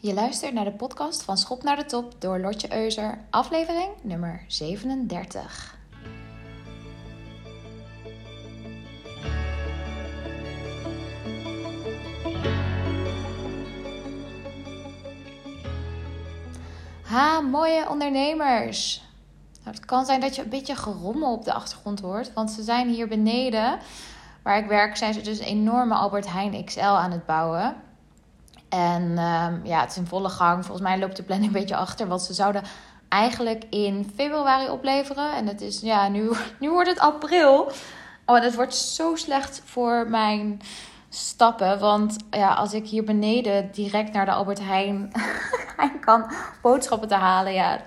Je luistert naar de podcast van Schop naar de Top door Lotje Euser, aflevering nummer 37. Ha, mooie ondernemers. Nou, het kan zijn dat je een beetje gerommel op de achtergrond hoort, want ze zijn hier beneden, waar ik werk, zijn ze dus een enorme Albert Heijn XL aan het bouwen. En ehm, ja, het is in volle gang. Volgens mij loopt de planning een beetje achter, want ze zouden eigenlijk in februari opleveren. En het is, ja, nu, nu wordt het april. Oh, en het wordt zo slecht voor mijn stappen. Want ja, als ik hier beneden direct naar de Albert Heijn kan boodschappen te halen, ja,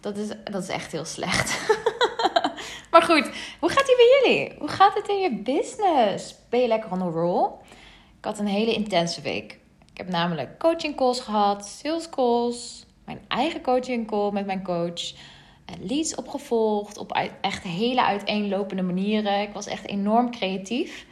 dat is, dat is echt heel slecht. maar goed, hoe gaat het bij jullie? Hoe gaat het in je business? Ben je lekker on the roll? Ik had een hele intense week. Ik heb namelijk coaching calls gehad, sales calls, mijn eigen coaching call met mijn coach. Leads opgevolgd op echt hele uiteenlopende manieren. Ik was echt enorm creatief.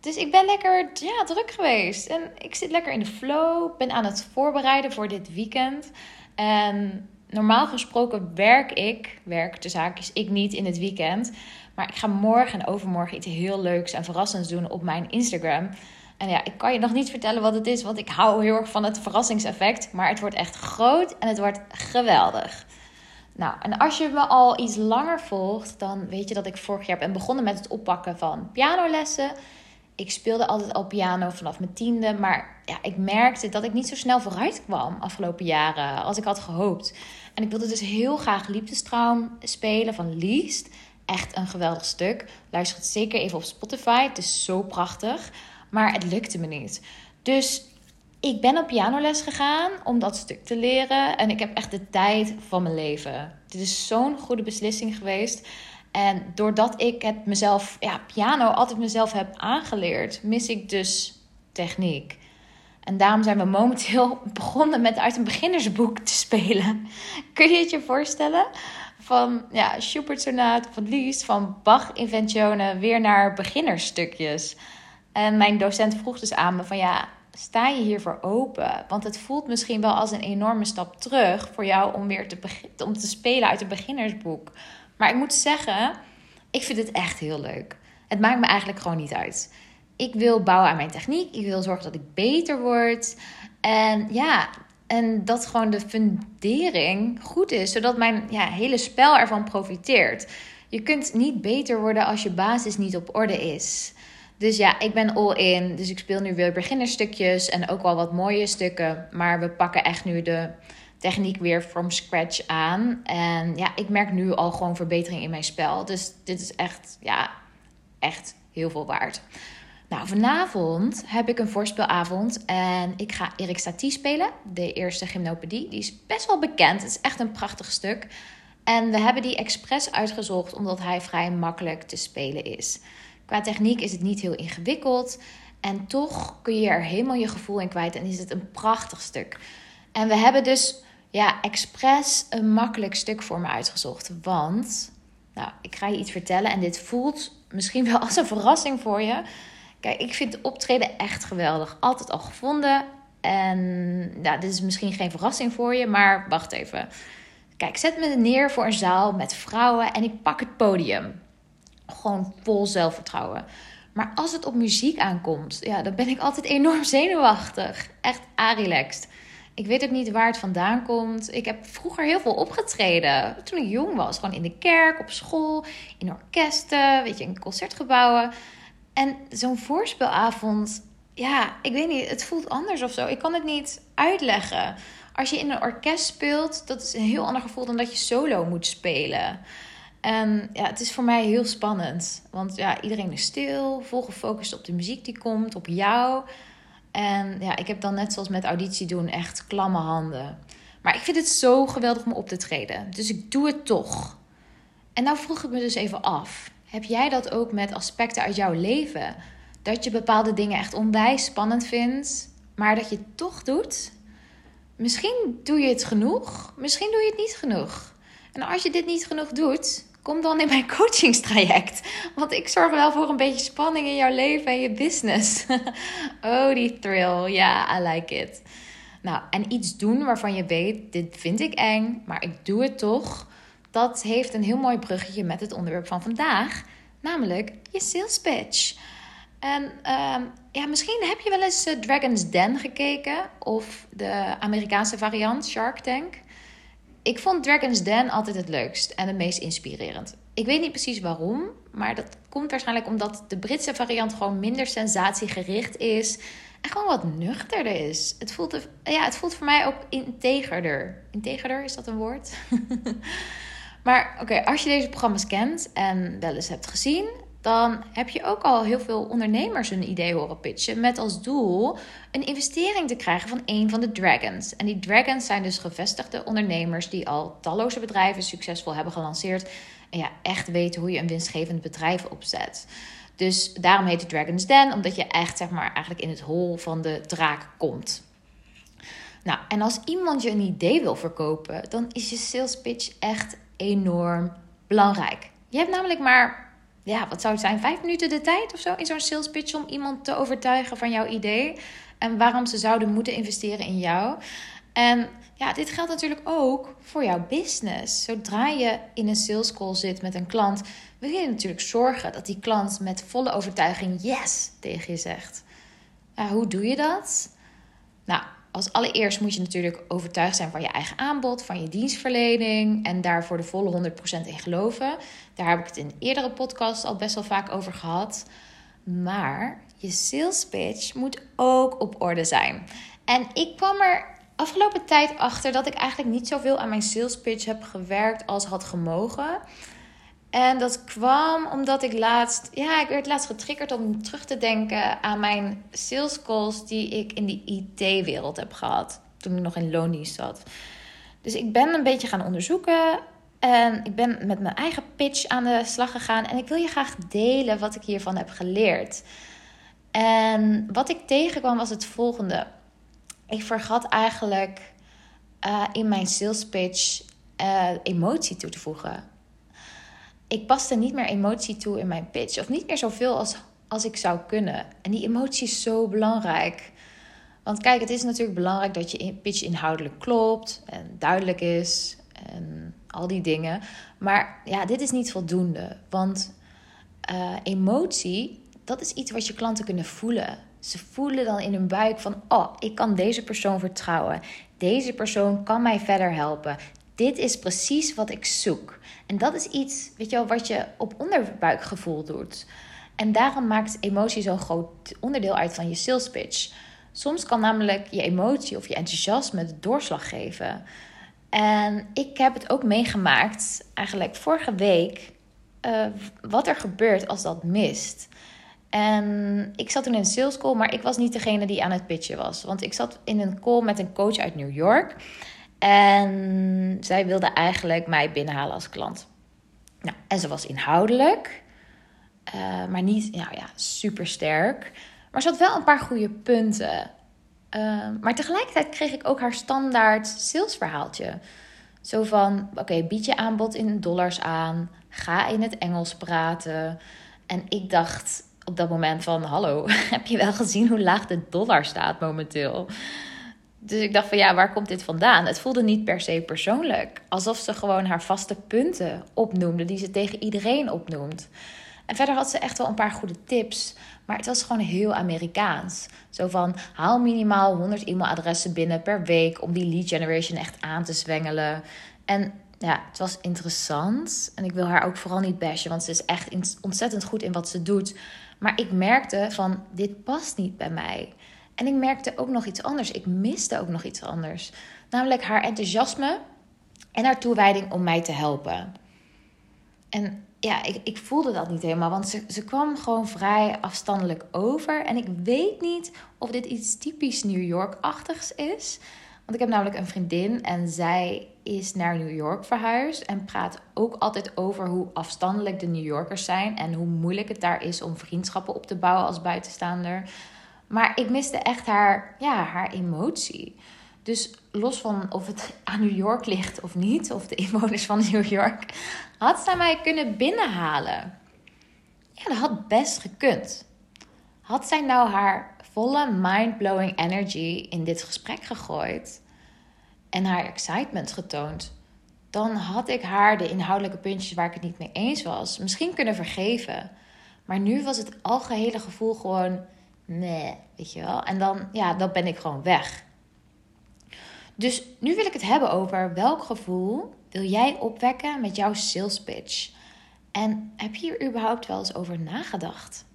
Dus ik ben lekker ja, druk geweest. En ik zit lekker in de flow. Ben aan het voorbereiden voor dit weekend. En normaal gesproken werk ik, werk de zaak is ik niet in het weekend. Maar ik ga morgen en overmorgen iets heel leuks en verrassends doen op mijn Instagram. En ja, ik kan je nog niet vertellen wat het is, want ik hou heel erg van het verrassingseffect. Maar het wordt echt groot en het wordt geweldig. Nou, en als je me al iets langer volgt, dan weet je dat ik vorig jaar ben begonnen met het oppakken van pianolessen. Ik speelde altijd al piano vanaf mijn tiende, maar ja, ik merkte dat ik niet zo snel vooruit kwam afgelopen jaren als ik had gehoopt. En ik wilde dus heel graag Liefdestraum spelen van Liest. Echt een geweldig stuk. Luister het zeker even op Spotify. Het is zo prachtig. Maar het lukte me niet. Dus ik ben op pianoles gegaan om dat stuk te leren. En ik heb echt de tijd van mijn leven. Dit is zo'n goede beslissing geweest. En doordat ik het mezelf, ja, piano altijd mezelf heb aangeleerd, mis ik dus techniek. En daarom zijn we momenteel begonnen met uit een beginnersboek te spelen. Kun je het je voorstellen? Van ja, Schubert Sonate, van Liszt, van Bach Inventionen weer naar beginnerstukjes. En mijn docent vroeg dus aan me van ja, sta je hiervoor open? Want het voelt misschien wel als een enorme stap terug voor jou om weer te, om te spelen uit een beginnersboek. Maar ik moet zeggen, ik vind het echt heel leuk. Het maakt me eigenlijk gewoon niet uit. Ik wil bouwen aan mijn techniek. Ik wil zorgen dat ik beter word. En ja, en dat gewoon de fundering goed is, zodat mijn ja, hele spel ervan profiteert. Je kunt niet beter worden als je basis niet op orde is. Dus ja, ik ben all in. Dus ik speel nu weer beginnerstukjes en ook wel wat mooie stukken. Maar we pakken echt nu de techniek weer from scratch aan. En ja, ik merk nu al gewoon verbetering in mijn spel. Dus dit is echt, ja, echt heel veel waard. Nou, vanavond heb ik een voorspelavond en ik ga Erik Satie spelen. De eerste gymnopedie. Die is best wel bekend. Het is echt een prachtig stuk. En we hebben die expres uitgezocht omdat hij vrij makkelijk te spelen is. Qua techniek is het niet heel ingewikkeld. En toch kun je er helemaal je gevoel in kwijt. En is het een prachtig stuk. En we hebben dus ja, expres een makkelijk stuk voor me uitgezocht. Want, nou, ik ga je iets vertellen. En dit voelt misschien wel als een verrassing voor je. Kijk, ik vind optreden echt geweldig. Altijd al gevonden. En nou, dit is misschien geen verrassing voor je, maar wacht even. Kijk, zet me neer voor een zaal met vrouwen en ik pak het podium gewoon vol zelfvertrouwen. Maar als het op muziek aankomt, ja, dan ben ik altijd enorm zenuwachtig. Echt relaxed. Ik weet ook niet waar het vandaan komt. Ik heb vroeger heel veel opgetreden. Toen ik jong was. Gewoon in de kerk, op school, in orkesten, weet je, in concertgebouwen. En zo'n voorspelavond, ja, ik weet niet, het voelt anders of zo. Ik kan het niet uitleggen. Als je in een orkest speelt, dat is een heel ander gevoel dan dat je solo moet spelen. En ja, het is voor mij heel spannend. Want ja, iedereen is stil, vol gefocust op de muziek die komt, op jou. En ja, ik heb dan net zoals met auditie doen echt klamme handen. Maar ik vind het zo geweldig om op te treden. Dus ik doe het toch. En nou vroeg ik me dus even af. Heb jij dat ook met aspecten uit jouw leven? Dat je bepaalde dingen echt onwijs spannend vindt, maar dat je het toch doet? Misschien doe je het genoeg, misschien doe je het niet genoeg. En als je dit niet genoeg doet, kom dan in mijn coachingstraject. Want ik zorg wel voor een beetje spanning in jouw leven en je business. oh, die thrill. Ja, I like it. Nou, en iets doen waarvan je weet, dit vind ik eng, maar ik doe het toch. Dat heeft een heel mooi bruggetje met het onderwerp van vandaag, namelijk je sales pitch. En ehm, ja, misschien heb je wel eens uh, Dragon's Den gekeken of de Amerikaanse variant Shark Tank. Ik vond Dragon's Den altijd het leukst en het meest inspirerend. Ik weet niet precies waarom, maar dat komt waarschijnlijk omdat de Britse variant gewoon minder sensatiegericht is en gewoon wat nuchterder is. Het voelt, ja, het voelt voor mij ook integerder. Integerder, is dat een woord? maar oké, als je deze programma's kent en wel eens hebt gezien, dan heb je ook al heel veel ondernemers een idee horen pitchen met als doel een investering te krijgen van een van de dragons. En die dragons zijn dus gevestigde ondernemers die al talloze bedrijven succesvol hebben gelanceerd en ja, echt weten hoe je een winstgevend bedrijf opzet. Dus daarom heet het Dragon's Den, omdat je echt zeg maar eigenlijk in het hol van de draak komt. Nou, en als iemand je een idee wil verkopen, dan is je sales pitch echt enorm belangrijk. Je hebt namelijk maar, ja, wat zou het zijn, vijf minuten de tijd of zo in zo'n sales pitch om iemand te overtuigen van jouw idee en waarom ze zouden moeten investeren in jou. En ja, dit geldt natuurlijk ook voor jouw business. Zodra je in een sales call zit met een klant, wil je natuurlijk zorgen dat die klant met volle overtuiging yes tegen je zegt. Hoe doe je dat? Nou, als allereerst moet je natuurlijk overtuigd zijn van je eigen aanbod, van je dienstverlening en daar voor de volle 100% in geloven. Daar heb ik het in eerdere podcasts al best wel vaak over gehad. Maar je sales pitch moet ook op orde zijn. En ik kwam er afgelopen tijd achter dat ik eigenlijk niet zoveel aan mijn sales pitch heb gewerkt als had gemogen. En dat kwam omdat ik laatst, ja, ik werd laatst getriggerd om terug te denken aan mijn sales calls die ik in de IT-wereld heb gehad. Toen ik nog in loondienst zat. Dus ik ben een beetje gaan onderzoeken. En ik ben met mijn eigen pitch aan de slag gegaan. En ik wil je graag delen wat ik hiervan heb geleerd. En wat ik tegenkwam was het volgende ik vergat eigenlijk uh, in mijn sales pitch uh, emotie toe te voegen. Ik paste niet meer emotie toe in mijn pitch. Of niet meer zoveel als, als ik zou kunnen. En die emotie is zo belangrijk. Want kijk, het is natuurlijk belangrijk dat je pitch inhoudelijk klopt en duidelijk is en al die dingen. Maar ja, dit is niet voldoende. Want uh, emotie, dat is iets wat je klanten kunnen voelen. Ze voelen dan in hun buik van, oh, ik kan deze persoon vertrouwen. Deze persoon kan mij verder helpen. Dit is precies wat ik zoek. En dat is iets, weet je wel, wat je op onderbuikgevoel doet. En daarom maakt emotie zo'n groot onderdeel uit van je sales pitch. Soms kan namelijk je emotie of je enthousiasme de doorslag geven. En ik heb het ook meegemaakt, eigenlijk vorige week, uh, wat er gebeurt als dat mist. En ik zat toen in een sales call, maar ik was niet degene die aan het pitchen was. Want ik zat in een call met een coach uit New York. En zij wilde eigenlijk mij binnenhalen als klant. Nou, en ze was inhoudelijk, uh, maar niet nou ja, super sterk. Maar ze had wel een paar goede punten. Uh, maar tegelijkertijd kreeg ik ook haar standaard salesverhaaltje. Zo van: oké, bied je aanbod in dollars aan. Ga in het Engels praten. En ik dacht, op dat moment van: Hallo, heb je wel gezien hoe laag de dollar staat momenteel? Dus ik dacht van ja, waar komt dit vandaan? Het voelde niet per se persoonlijk. Alsof ze gewoon haar vaste punten opnoemde, die ze tegen iedereen opnoemt. En verder had ze echt wel een paar goede tips. Maar het was gewoon heel Amerikaans. Zo van haal minimaal 100 e-mailadressen binnen per week om die lead generation echt aan te zwengelen. En ja, het was interessant. En ik wil haar ook vooral niet bashen, want ze is echt ontzettend goed in wat ze doet. Maar ik merkte van, dit past niet bij mij. En ik merkte ook nog iets anders. Ik miste ook nog iets anders. Namelijk haar enthousiasme en haar toewijding om mij te helpen. En ja, ik, ik voelde dat niet helemaal, want ze, ze kwam gewoon vrij afstandelijk over. En ik weet niet of dit iets typisch New York-achtigs is. Want ik heb namelijk een vriendin en zij is naar New York verhuisd en praat ook altijd over hoe afstandelijk de New Yorkers zijn en hoe moeilijk het daar is om vriendschappen op te bouwen als buitenstaander. Maar ik miste echt haar, ja, haar emotie. Dus los van of het aan New York ligt of niet, of de inwoners van New York, had zij mij kunnen binnenhalen. Ja, dat had best gekund. Had zij nou haar volle mind-blowing energy in dit gesprek gegooid en haar excitement getoond, dan had ik haar de inhoudelijke puntjes waar ik het niet mee eens was misschien kunnen vergeven. Maar nu was het algehele gevoel gewoon nee, weet je wel. En dan, ja, dan ben ik gewoon weg. Dus nu wil ik het hebben over welk gevoel wil jij opwekken met jouw sales pitch? En heb je hier überhaupt wel eens over nagedacht?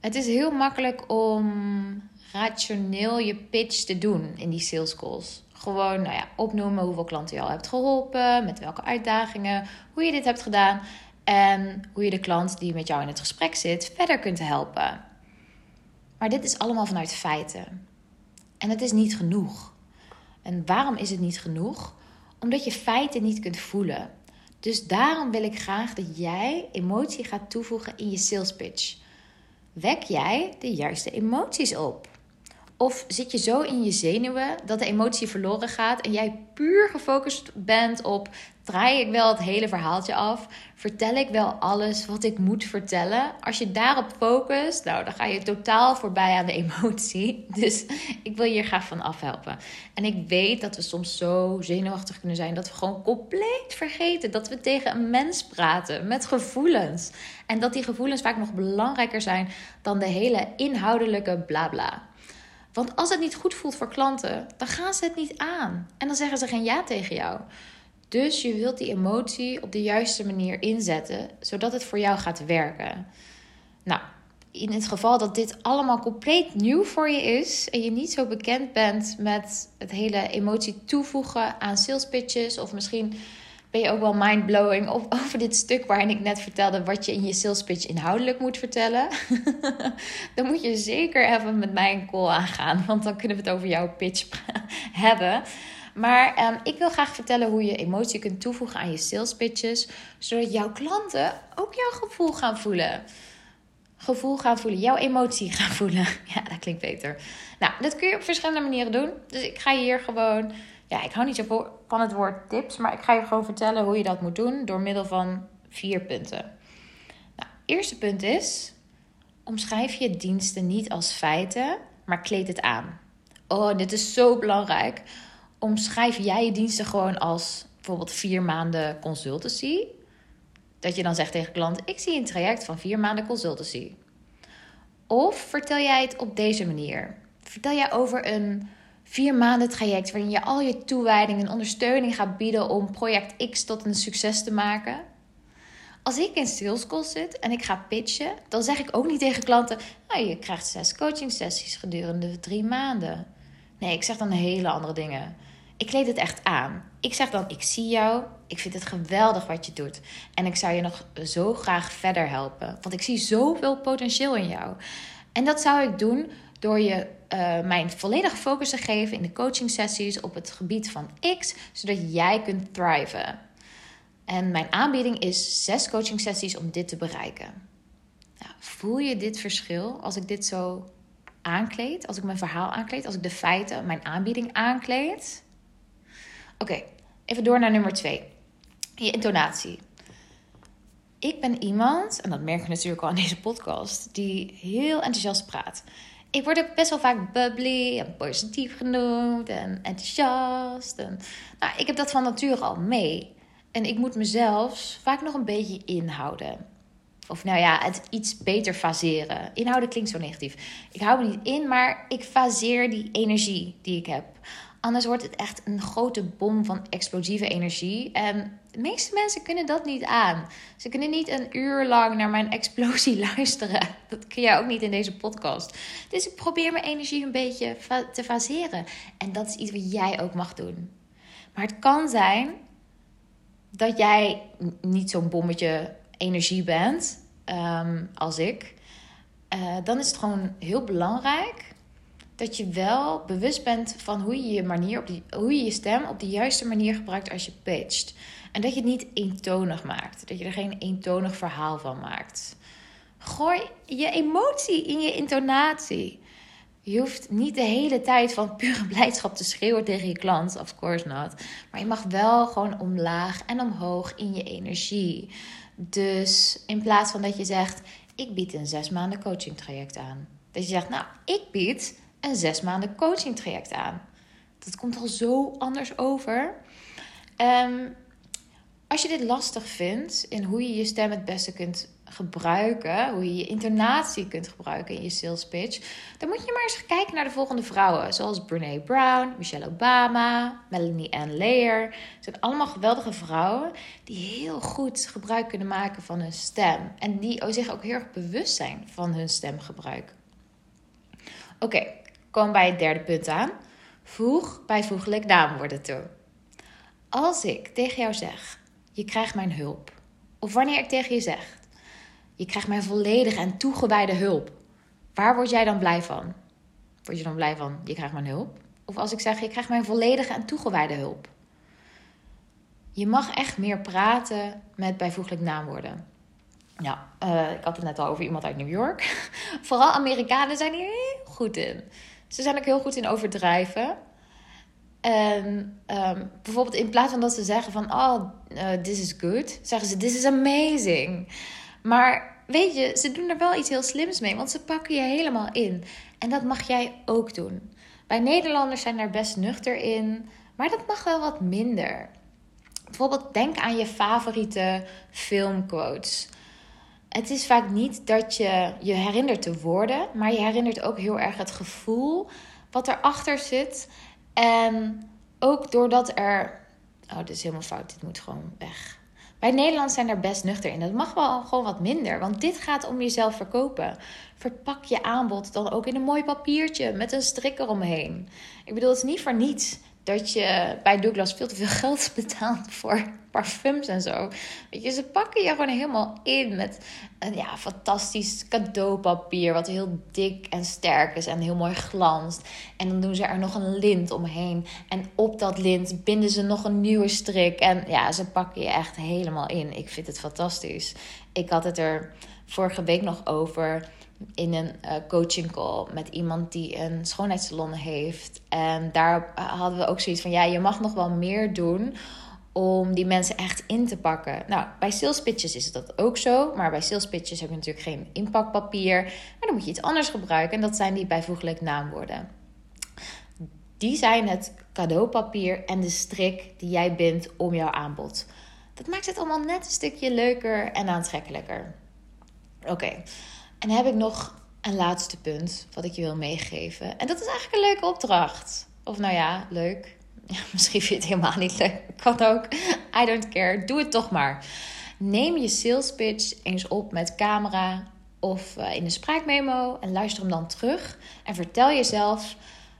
Het is heel makkelijk om rationeel je pitch te doen in die sales calls. Gewoon nou ja, opnoemen hoeveel klanten je al hebt geholpen, met welke uitdagingen, hoe je dit hebt gedaan en hoe je de klant die met jou in het gesprek zit verder kunt helpen. Maar dit is allemaal vanuit feiten. En het is niet genoeg. En waarom is het niet genoeg? Omdat je feiten niet kunt voelen. Dus daarom wil ik graag dat jij emotie gaat toevoegen in je sales pitch. Wek jij de juiste emoties op? Of zit je zo in je zenuwen dat de emotie verloren gaat en jij puur gefocust bent op draai ik wel het hele verhaaltje af? Vertel ik wel alles wat ik moet vertellen? Als je daarop focust, nou, dan ga je totaal voorbij aan de emotie. Dus ik wil je hier graag van afhelpen. En ik weet dat we soms zo zenuwachtig kunnen zijn dat we gewoon compleet vergeten dat we tegen een mens praten met gevoelens. En dat die gevoelens vaak nog belangrijker zijn dan de hele inhoudelijke blabla. Want als het niet goed voelt voor klanten, dan gaan ze het niet aan. En dan zeggen ze geen ja tegen jou. Dus je wilt die emotie op de juiste manier inzetten, zodat het voor jou gaat werken. Nou, in het geval dat dit allemaal compleet nieuw voor je is en je niet zo bekend bent met het hele emotie toevoegen aan sales pitches, of misschien ben je ook wel mindblowing over dit stuk waarin ik net vertelde wat je in je sales pitch inhoudelijk moet vertellen. dan moet je zeker even met mij een call aangaan, want dan kunnen we het over jouw pitch hebben. Maar um, ik wil graag vertellen hoe je emotie kunt toevoegen aan je sales pitches, zodat jouw klanten ook jouw gevoel gaan voelen. Gevoel gaan voelen, jouw emotie gaan voelen. Ja, dat klinkt beter. Nou, dat kun je op verschillende manieren doen. Dus ik ga hier gewoon ja, ik hou niet zo van het woord tips, maar ik ga je gewoon vertellen hoe je dat moet doen door middel van vier punten. Nou, eerste punt is: omschrijf je diensten niet als feiten, maar kleed het aan. Oh, dit is zo belangrijk. Omschrijf jij je diensten gewoon als bijvoorbeeld vier maanden consultancy. Dat je dan zegt tegen klant: Ik zie een traject van vier maanden consultancy. Of vertel jij het op deze manier? Vertel jij over een vier maanden traject waarin je al je toewijding en ondersteuning gaat bieden om project X tot een succes te maken. Als ik in sales zit en ik ga pitchen, dan zeg ik ook niet tegen klanten: nou, je krijgt zes coaching sessies gedurende drie maanden. Nee, ik zeg dan hele andere dingen. Ik kleed het echt aan. Ik zeg dan: ik zie jou, ik vind het geweldig wat je doet en ik zou je nog zo graag verder helpen, want ik zie zoveel potentieel in jou. En dat zou ik doen door je uh, mijn volledige focus te geven in de coaching sessies op het gebied van X, zodat jij kunt thriven. En mijn aanbieding is zes coaching sessies om dit te bereiken. Nou, voel je dit verschil als ik dit zo aankleed, als ik mijn verhaal aankleed, als ik de feiten, mijn aanbieding aankleed? Oké, even door naar nummer twee. Je intonatie. Ik ben iemand, en dat merk je natuurlijk al in deze podcast, die heel enthousiast praat ik word ook best wel vaak bubbly en positief genoemd en enthousiast. En, nou, ik heb dat van nature al mee. En ik moet mezelf vaak nog een beetje inhouden. Of nou ja, het iets beter faseren. Inhouden klinkt zo negatief. Ik hou me niet in, maar ik faseer die energie die ik heb. Anders wordt het echt een grote bom van explosieve energie. En de meeste mensen kunnen dat niet aan. Ze kunnen niet een uur lang naar mijn explosie luisteren. Dat kun jij ook niet in deze podcast. Dus ik probeer mijn energie een beetje te faseren. En dat is iets wat jij ook mag doen. Maar het kan zijn dat jij niet zo'n bommetje energie bent um, als ik. Uh, dan is het gewoon heel belangrijk dat je wel bewust bent van hoe je je, manier op die, hoe je je stem op de juiste manier gebruikt als je pitcht. En dat je het niet eentonig maakt. Dat je er geen eentonig verhaal van maakt. Gooi je emotie in je intonatie. Je hoeft niet de hele tijd van pure blijdschap te schreeuwen tegen je klant, of course not. Maar je mag wel gewoon omlaag en omhoog in je energie. Dus in plaats van dat je zegt: Ik bied een zes maanden coaching traject aan Dat je zegt, nou, ik bied een zes maanden coaching traject aan. Dat komt al zo anders over. Um, als je dit lastig vindt in hoe je je stem het beste kunt gebruiken, hoe je je intonatie kunt gebruiken in je sales pitch, dan moet je maar eens kijken naar de volgende vrouwen, zoals Brene Brown, Michelle Obama, Melanie Ann Layer. Het zijn allemaal geweldige vrouwen die heel goed gebruik kunnen maken van hun stem en die zich ook heel erg bewust zijn van hun stemgebruik. Oké, komen bij het derde punt aan. Voeg bijvoeglijk naamwoorden toe. Als ik tegen jou zeg, je krijgt mijn hulp. Of wanneer ik tegen je zeg, je krijgt mijn volledige en toegewijde hulp. Waar word jij dan blij van? Word je dan blij van, je krijgt mijn hulp? Of als ik zeg, je krijgt mijn volledige en toegewijde hulp. Je mag echt meer praten met bijvoeglijk naamwoorden. Uh, ik had het net al over iemand uit New York. Vooral Amerikanen zijn hier heel goed in. Ze zijn ook heel goed in overdrijven. En um, bijvoorbeeld in plaats van dat ze zeggen van... Oh, uh, this is good. Zeggen ze, this is amazing. Maar weet je, ze doen er wel iets heel slims mee. Want ze pakken je helemaal in. En dat mag jij ook doen. Bij Nederlanders zijn daar best nuchter in. Maar dat mag wel wat minder. Bijvoorbeeld denk aan je favoriete filmquotes. Het is vaak niet dat je je herinnert de woorden, maar je herinnert ook heel erg het gevoel wat erachter zit. En ook doordat er. Oh, dit is helemaal fout. Dit moet gewoon weg. Bij Nederland zijn er best nuchter in. Dat mag wel gewoon wat minder. Want dit gaat om jezelf verkopen. Verpak je aanbod dan ook in een mooi papiertje met een strik eromheen. Ik bedoel, het is niet voor niets dat je bij Douglas veel te veel geld betaalt voor parfums en zo. Weet je, ze pakken je gewoon helemaal in met een ja, fantastisch cadeaupapier. Wat heel dik en sterk is en heel mooi glanst. En dan doen ze er nog een lint omheen. En op dat lint binden ze nog een nieuwe strik. En ja, ze pakken je echt helemaal in. Ik vind het fantastisch. Ik had het er vorige week nog over in een uh, coaching call met iemand die een schoonheidssalon heeft. En daar hadden we ook zoiets van: ja, je mag nog wel meer doen om die mensen echt in te pakken. Nou, bij sales pitches is dat ook zo. Maar bij sales pitches heb je natuurlijk geen inpakpapier. Maar dan moet je iets anders gebruiken. En dat zijn die bijvoeglijk naamwoorden. Die zijn het cadeaupapier en de strik die jij bindt om jouw aanbod. Dat maakt het allemaal net een stukje leuker en aantrekkelijker. Oké, en heb ik nog een laatste punt wat ik je wil meegeven. En dat is eigenlijk een leuke opdracht. Of nou ja, leuk. Ja, misschien vind je het helemaal niet leuk. Kan ook. I don't care. Doe het toch maar. Neem je sales pitch eens op met camera of eh, in een spraakmemo en luister hem dan terug. En vertel jezelf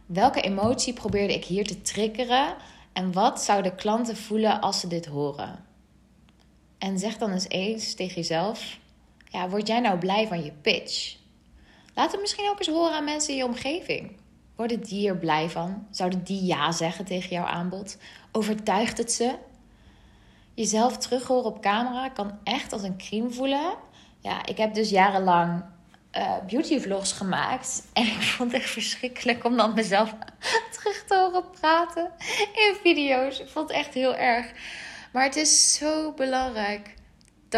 welke emotie probeerde ik hier te triggeren en wat zouden klanten voelen als ze dit horen. En zeg dan eens eens tegen jezelf: ja, word jij nou blij van je pitch? Laat het misschien ook eens horen aan mensen in je omgeving. Worden die er blij van? Zouden die ja zeggen tegen jouw aanbod? Overtuigt het ze? Jezelf terug horen op camera kan echt als een crime voelen. Ja, ik heb dus jarenlang uh, beauty vlogs gemaakt. En ik vond het echt verschrikkelijk om dan mezelf terug te horen praten in video's. Ik vond het echt heel erg. Maar het is zo belangrijk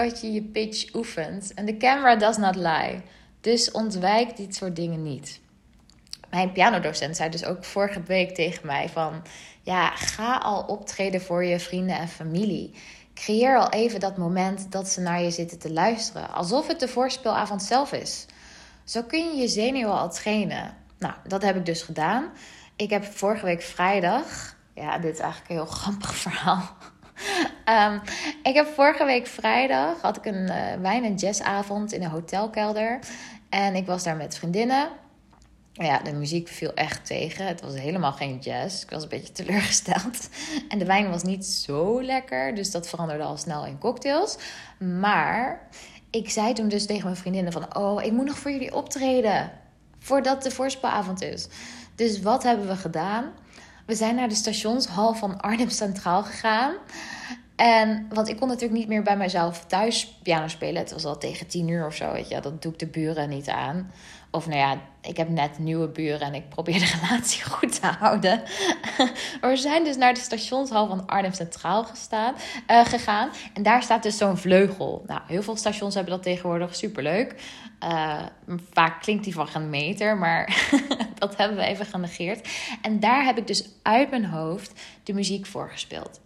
dat je je pitch oefent. En de camera does not lie. Dus ontwijk dit soort dingen niet. Mijn pianodocent zei dus ook vorige week tegen mij van... Ja, ga al optreden voor je vrienden en familie. Creëer al even dat moment dat ze naar je zitten te luisteren. Alsof het de voorspelavond zelf is. Zo kun je je zenuwen al trainen. Nou, dat heb ik dus gedaan. Ik heb vorige week vrijdag... Ja, dit is eigenlijk een heel grappig verhaal. Ehm, ik heb vorige week vrijdag had ik een uh, wijn- en jazzavond in een hotelkelder. En ik was daar met vriendinnen. Ja, de muziek viel echt tegen. Het was helemaal geen jazz. Ik was een beetje teleurgesteld. En de wijn was niet zo lekker. Dus dat veranderde al snel in cocktails. Maar ik zei toen dus tegen mijn vriendinnen van... Oh, ik moet nog voor jullie optreden. Voordat de voorspelavond is. Dus wat hebben we gedaan? We zijn naar de stationshal van Arnhem Centraal gegaan. En want ik kon natuurlijk niet meer bij mezelf thuis piano spelen. Het was al tegen tien uur of zo, weet. Dat doe ik de buren niet aan. Of nou ja, ik heb net nieuwe buren en ik probeer de relatie goed te houden. we zijn dus naar de stationshal van Arnhem Centraal gestaan, uh, gegaan. En daar staat dus zo'n vleugel. Nou, heel veel stations hebben dat tegenwoordig superleuk. Uh, vaak klinkt die van geen meter, maar dat hebben we even genegeerd. En daar heb ik dus uit mijn hoofd de muziek voor gespeeld.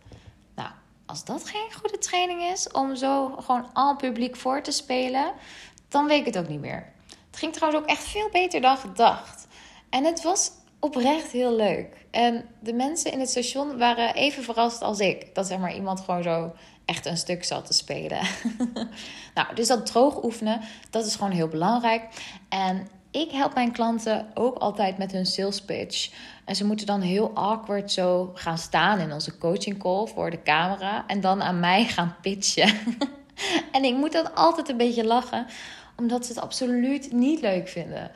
Als dat geen goede training is om zo gewoon al publiek voor te spelen, dan weet ik het ook niet meer. Het ging trouwens ook echt veel beter dan gedacht. En het was oprecht heel leuk. En de mensen in het station waren even verrast als ik. Dat zeg maar iemand gewoon zo echt een stuk zat te spelen. nou, dus dat droog oefenen, dat is gewoon heel belangrijk. En ik help mijn klanten ook altijd met hun sales pitch. En ze moeten dan heel awkward zo gaan staan in onze coaching call voor de camera. En dan aan mij gaan pitchen. en ik moet dan altijd een beetje lachen omdat ze het absoluut niet leuk vinden.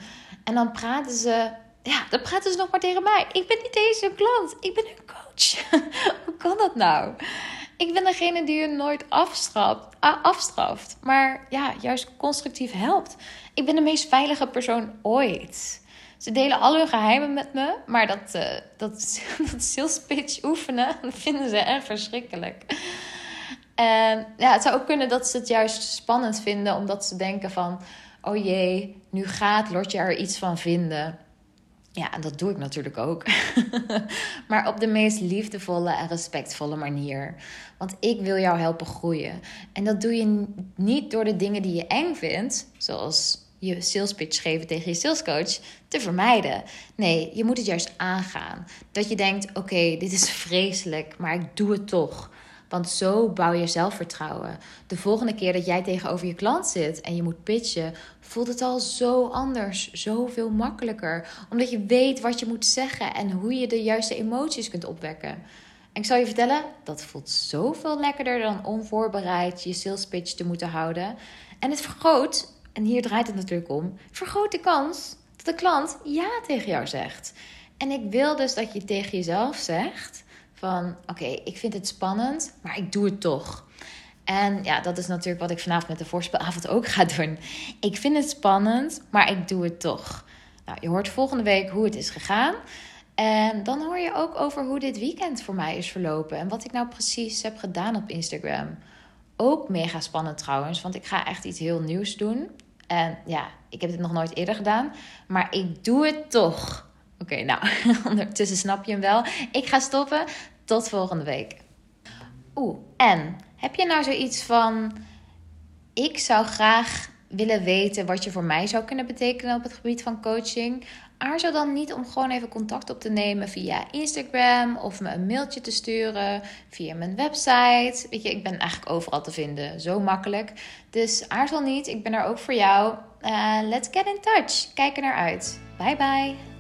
En dan praten ze, ja, dan praten ze nog maar tegen mij. Ik ben niet eens hun klant, ik ben hun coach. Hoe kan dat nou? Ik ben degene die je nooit afstraft, afstraft, maar ja, juist constructief helpt. Ik ben de meest veilige persoon ooit. Ze delen al hun geheimen met me, maar dat, uh, dat, dat sales pitch oefenen, vinden ze echt verschrikkelijk. Ja, het zou ook kunnen dat ze het juist spannend vinden, omdat ze denken van, oh jee, nu gaat Lotje er iets van vinden. Ja, en dat doe ik natuurlijk ook. maar op de meest liefdevolle en respectvolle manier. Want ik wil jou helpen groeien. En dat doe je niet door de dingen die je eng vindt, zoals je sales pitch geven tegen je salescoach, te vermijden. Nee, je moet het juist aangaan. Dat je denkt: oké, dit is vreselijk, maar ik doe het toch. Want zo bouw je zelfvertrouwen. De volgende keer dat jij tegenover je klant zit en je moet pitchen, voelt het al zo anders, zoveel makkelijker. Omdat je weet wat je moet zeggen en hoe je de juiste emoties kunt opwekken. En ik zal je vertellen, dat voelt zoveel lekkerder dan onvoorbereid je sales pitch te moeten houden. En het vergroot, en hier draait het natuurlijk om, vergroot de kans dat de klant ja tegen jou zegt. En ik wil dus dat je tegen jezelf zegt van oké, ik vind het spannend, maar ik doe het toch. En ja, dat is natuurlijk wat ik vanavond met de voorspelavond ook ga doen. Ik vind het spannend, maar ik doe het toch. Nou, je hoort volgende week hoe het is gegaan. En dan hoor je ook over hoe dit weekend voor mij is verlopen. En wat ik nou precies heb gedaan op Instagram. Ook mega spannend trouwens, want ik ga echt iets heel nieuws doen. En ja, ik heb dit nog nooit eerder gedaan. Maar ik doe het toch. Oké, nou, ondertussen snap je hem wel. Ik ga stoppen. Tot volgende week. Oeh, en heb je nou zoiets van: ik zou graag willen weten wat je voor mij zou kunnen betekenen op het gebied van coaching? Aarzel dan niet om gewoon even contact op te nemen via Instagram of me een mailtje te sturen via mijn website. Weet je, ik ben eigenlijk overal te vinden, zo makkelijk. Dus aarzel niet, ik ben er ook voor jou. Uh, let's get in touch. Kijk er naar uit. Bye bye.